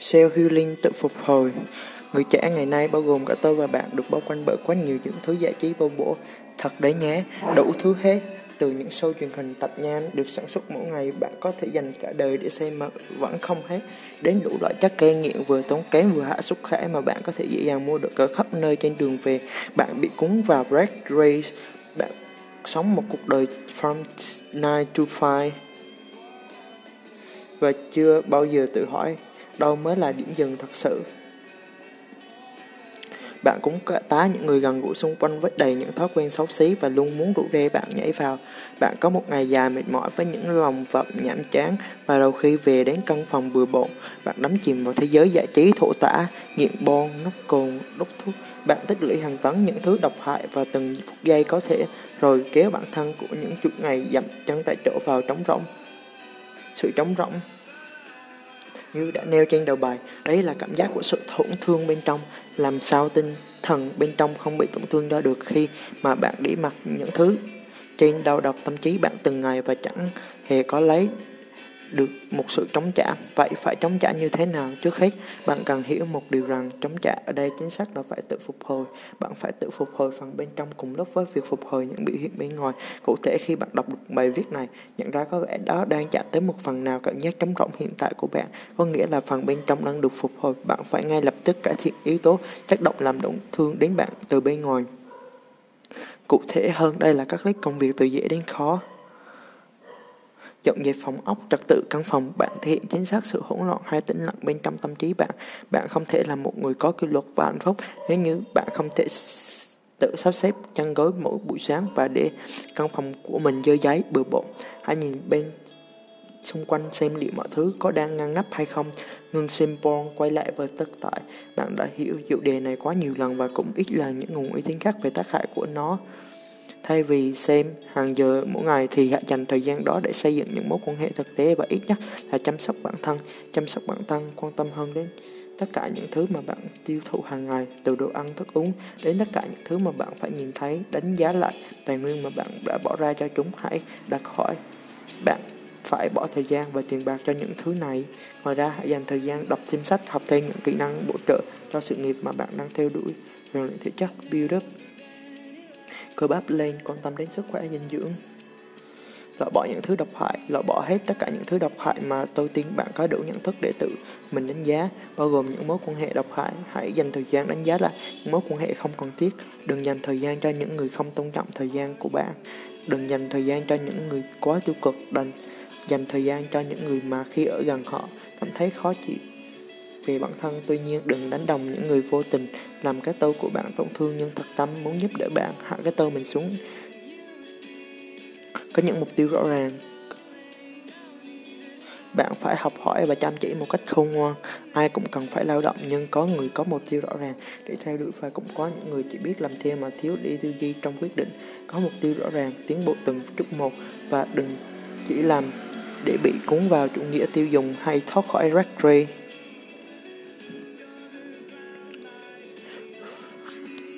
Self healing tự phục hồi. Người trẻ ngày nay bao gồm cả tôi và bạn được bao quanh bởi quá nhiều những thứ giải trí vô bổ. Thật đấy nhé, đủ thứ hết. Từ những show truyền hình tập nhanh được sản xuất mỗi ngày bạn có thể dành cả đời để xem mà vẫn không hết. Đến đủ loại chất gây nghiện vừa tốn kém vừa hạ sức khỏe mà bạn có thể dễ dàng mua được ở khắp nơi trên đường về. Bạn bị cuốn vào Red Race. Bạn sống một cuộc đời from 9 to 5 và chưa bao giờ tự hỏi đâu mới là điểm dừng thật sự. Bạn cũng tá những người gần gũi xung quanh với đầy những thói quen xấu xí và luôn muốn rủ rê bạn nhảy vào. Bạn có một ngày dài mệt mỏi với những lòng vọng nhảm chán và đầu khi về đến căn phòng bừa bộn, bạn đắm chìm vào thế giới giải trí thổ tả, nghiện bon, nút cồn, đốt thuốc. Bạn tích lũy hàng tấn những thứ độc hại và từng phút giây có thể rồi kéo bản thân của những chục ngày dậm chân tại chỗ vào trống rỗng. Sự trống rỗng như đã nêu trên đầu bài, đấy là cảm giác của sự tổn thương bên trong, làm sao tinh thần bên trong không bị tổn thương đó được khi mà bạn để mặc những thứ. Trên đầu độc tâm trí bạn từng ngày và chẳng hề có lấy được một sự chống trả. Vậy phải chống trả như thế nào? Trước hết, bạn cần hiểu một điều rằng chống trả ở đây chính xác là phải tự phục hồi. Bạn phải tự phục hồi phần bên trong cùng lúc với việc phục hồi những biểu hiện bên ngoài. Cụ thể khi bạn đọc được bài viết này, nhận ra có vẻ đó đang chạm tới một phần nào cảm giác trống rỗng hiện tại của bạn. Có nghĩa là phần bên trong đang được phục hồi. Bạn phải ngay lập tức cải thiện yếu tố tác động làm tổn thương đến bạn từ bên ngoài. Cụ thể hơn, đây là các list công việc từ dễ đến khó dọn dẹp phòng ốc, trật tự căn phòng. Bạn thể hiện chính xác sự hỗn loạn hay tĩnh lặng bên trong tâm trí bạn. Bạn không thể là một người có kỷ luật và hạnh phúc nếu như bạn không thể tự sắp xếp chăn gối mỗi buổi sáng và để căn phòng của mình dơ giấy, bừa bộn. Hãy nhìn bên xung quanh xem liệu mọi thứ có đang ngăn nắp hay không. Ngừng xem porn quay lại với tất tại bạn đã hiểu chủ đề này quá nhiều lần và cũng ít là những nguồn uy tín khác về tác hại của nó. Thay vì xem hàng giờ mỗi ngày thì hãy dành thời gian đó để xây dựng những mối quan hệ thực tế và ít nhất là chăm sóc bản thân. Chăm sóc bản thân quan tâm hơn đến tất cả những thứ mà bạn tiêu thụ hàng ngày, từ đồ ăn, thức uống đến tất cả những thứ mà bạn phải nhìn thấy, đánh giá lại tài nguyên mà bạn đã bỏ ra cho chúng. Hãy đặt hỏi bạn phải bỏ thời gian và tiền bạc cho những thứ này. Ngoài ra, hãy dành thời gian đọc thêm sách, học thêm những kỹ năng bổ trợ cho sự nghiệp mà bạn đang theo đuổi. Rèn luyện thể chất, build up cơ bắp lên, quan tâm đến sức khỏe dinh dưỡng. Loại bỏ những thứ độc hại, loại bỏ hết tất cả những thứ độc hại mà tôi tin bạn có đủ nhận thức để tự mình đánh giá, bao gồm những mối quan hệ độc hại. Hãy dành thời gian đánh giá lại những mối quan hệ không cần thiết. Đừng dành thời gian cho những người không tôn trọng thời gian của bạn. Đừng dành thời gian cho những người quá tiêu cực. Đừng dành thời gian cho những người mà khi ở gần họ cảm thấy khó chịu về bản thân. Tuy nhiên, đừng đánh đồng những người vô tình làm cái tôi của bạn tổn thương, nhưng thật tâm muốn giúp đỡ bạn. Hạ cái tôi mình xuống. Có những mục tiêu rõ ràng. Bạn phải học hỏi và chăm chỉ một cách khôn ngoan. Ai cũng cần phải lao động, nhưng có người có mục tiêu rõ ràng. Để theo đuổi và cũng có những người chỉ biết làm theo mà thiếu đi tư duy trong quyết định. Có mục tiêu rõ ràng, tiến bộ từng chút một. Và đừng chỉ làm để bị cuốn vào chủ nghĩa tiêu dùng hay thoát khỏi rác rây